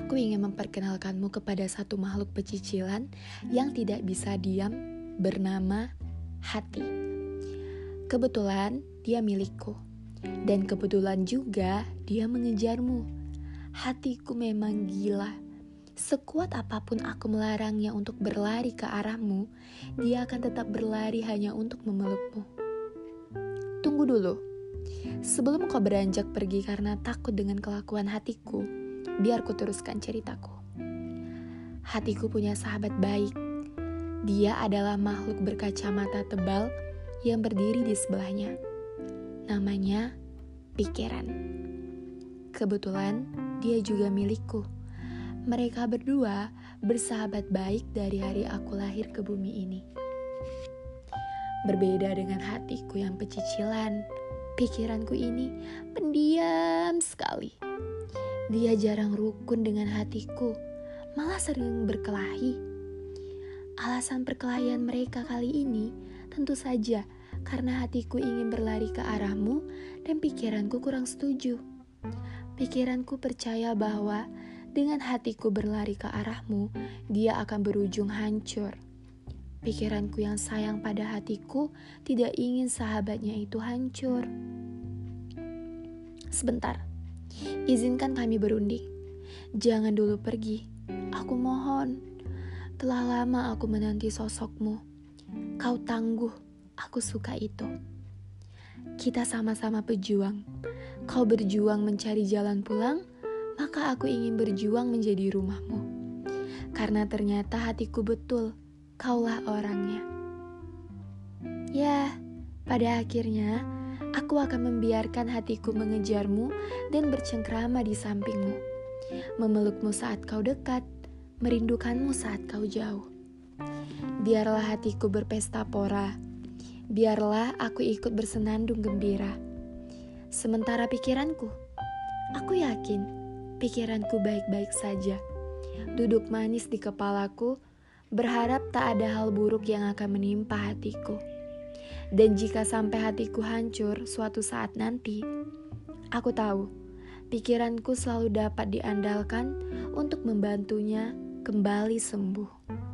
Aku ingin memperkenalkanmu kepada satu makhluk pecicilan yang tidak bisa diam bernama hati. Kebetulan dia milikku. Dan kebetulan juga dia mengejarmu. Hatiku memang gila. Sekuat apa pun aku melarangnya untuk berlari ke arahmu, dia akan tetap berlari hanya untuk memelukmu. Tunggu dulu. Sebelum kau beranjak pergi karena takut dengan kelakuan hatiku, biar ku teruskan ceritaku. Hatiku punya sahabat baik. Dia adalah makhluk berkacamata tebal yang berdiri di sebelahnya. Namanya pikiran. Kebetulan dia juga milikku. Mereka berdua bersahabat baik dari hari aku lahir ke bumi ini. Berbeda dengan hatiku yang pecicilan, pikiranku ini pendiam sekali. Dia jarang rukun dengan hatiku, malah sering berkelahi. Alasan perkelahian mereka kali ini tentu saja karena hatiku ingin berlari ke arahmu dan pikiranku kurang setuju. Pikiranku percaya bahwa dengan hatiku berlari ke arahmu, dia akan berujung hancur. Pikiranku yang sayang pada hatiku tidak ingin sahabatnya itu hancur. Sebentar, izinkan kami berunding. Jangan dulu pergi, aku mohon. Telah lama aku menanti sosokmu. Kau tangguh, aku suka itu. Kita sama-sama pejuang. Kau berjuang mencari jalan pulang, maka aku ingin berjuang menjadi rumahmu. Karena ternyata hatiku betul, kaulah orangnya. Ya, pada akhirnya aku akan membiarkan hatiku mengejarmu dan bercengkrama di sampingmu. Memelukmu saat kau dekat, merindukanmu saat kau jauh. Biarlah hatiku berpesta pora. Biarlah aku ikut bersenandung gembira. Sementara pikiranku, aku yakin pikiranku baik-baik saja. Duduk manis di kepalaku, berharap tak ada hal buruk yang akan menimpa hatiku. Dan jika sampai hatiku hancur suatu saat nanti, aku tahu pikiranku selalu dapat diandalkan untuk membantunya kembali sembuh.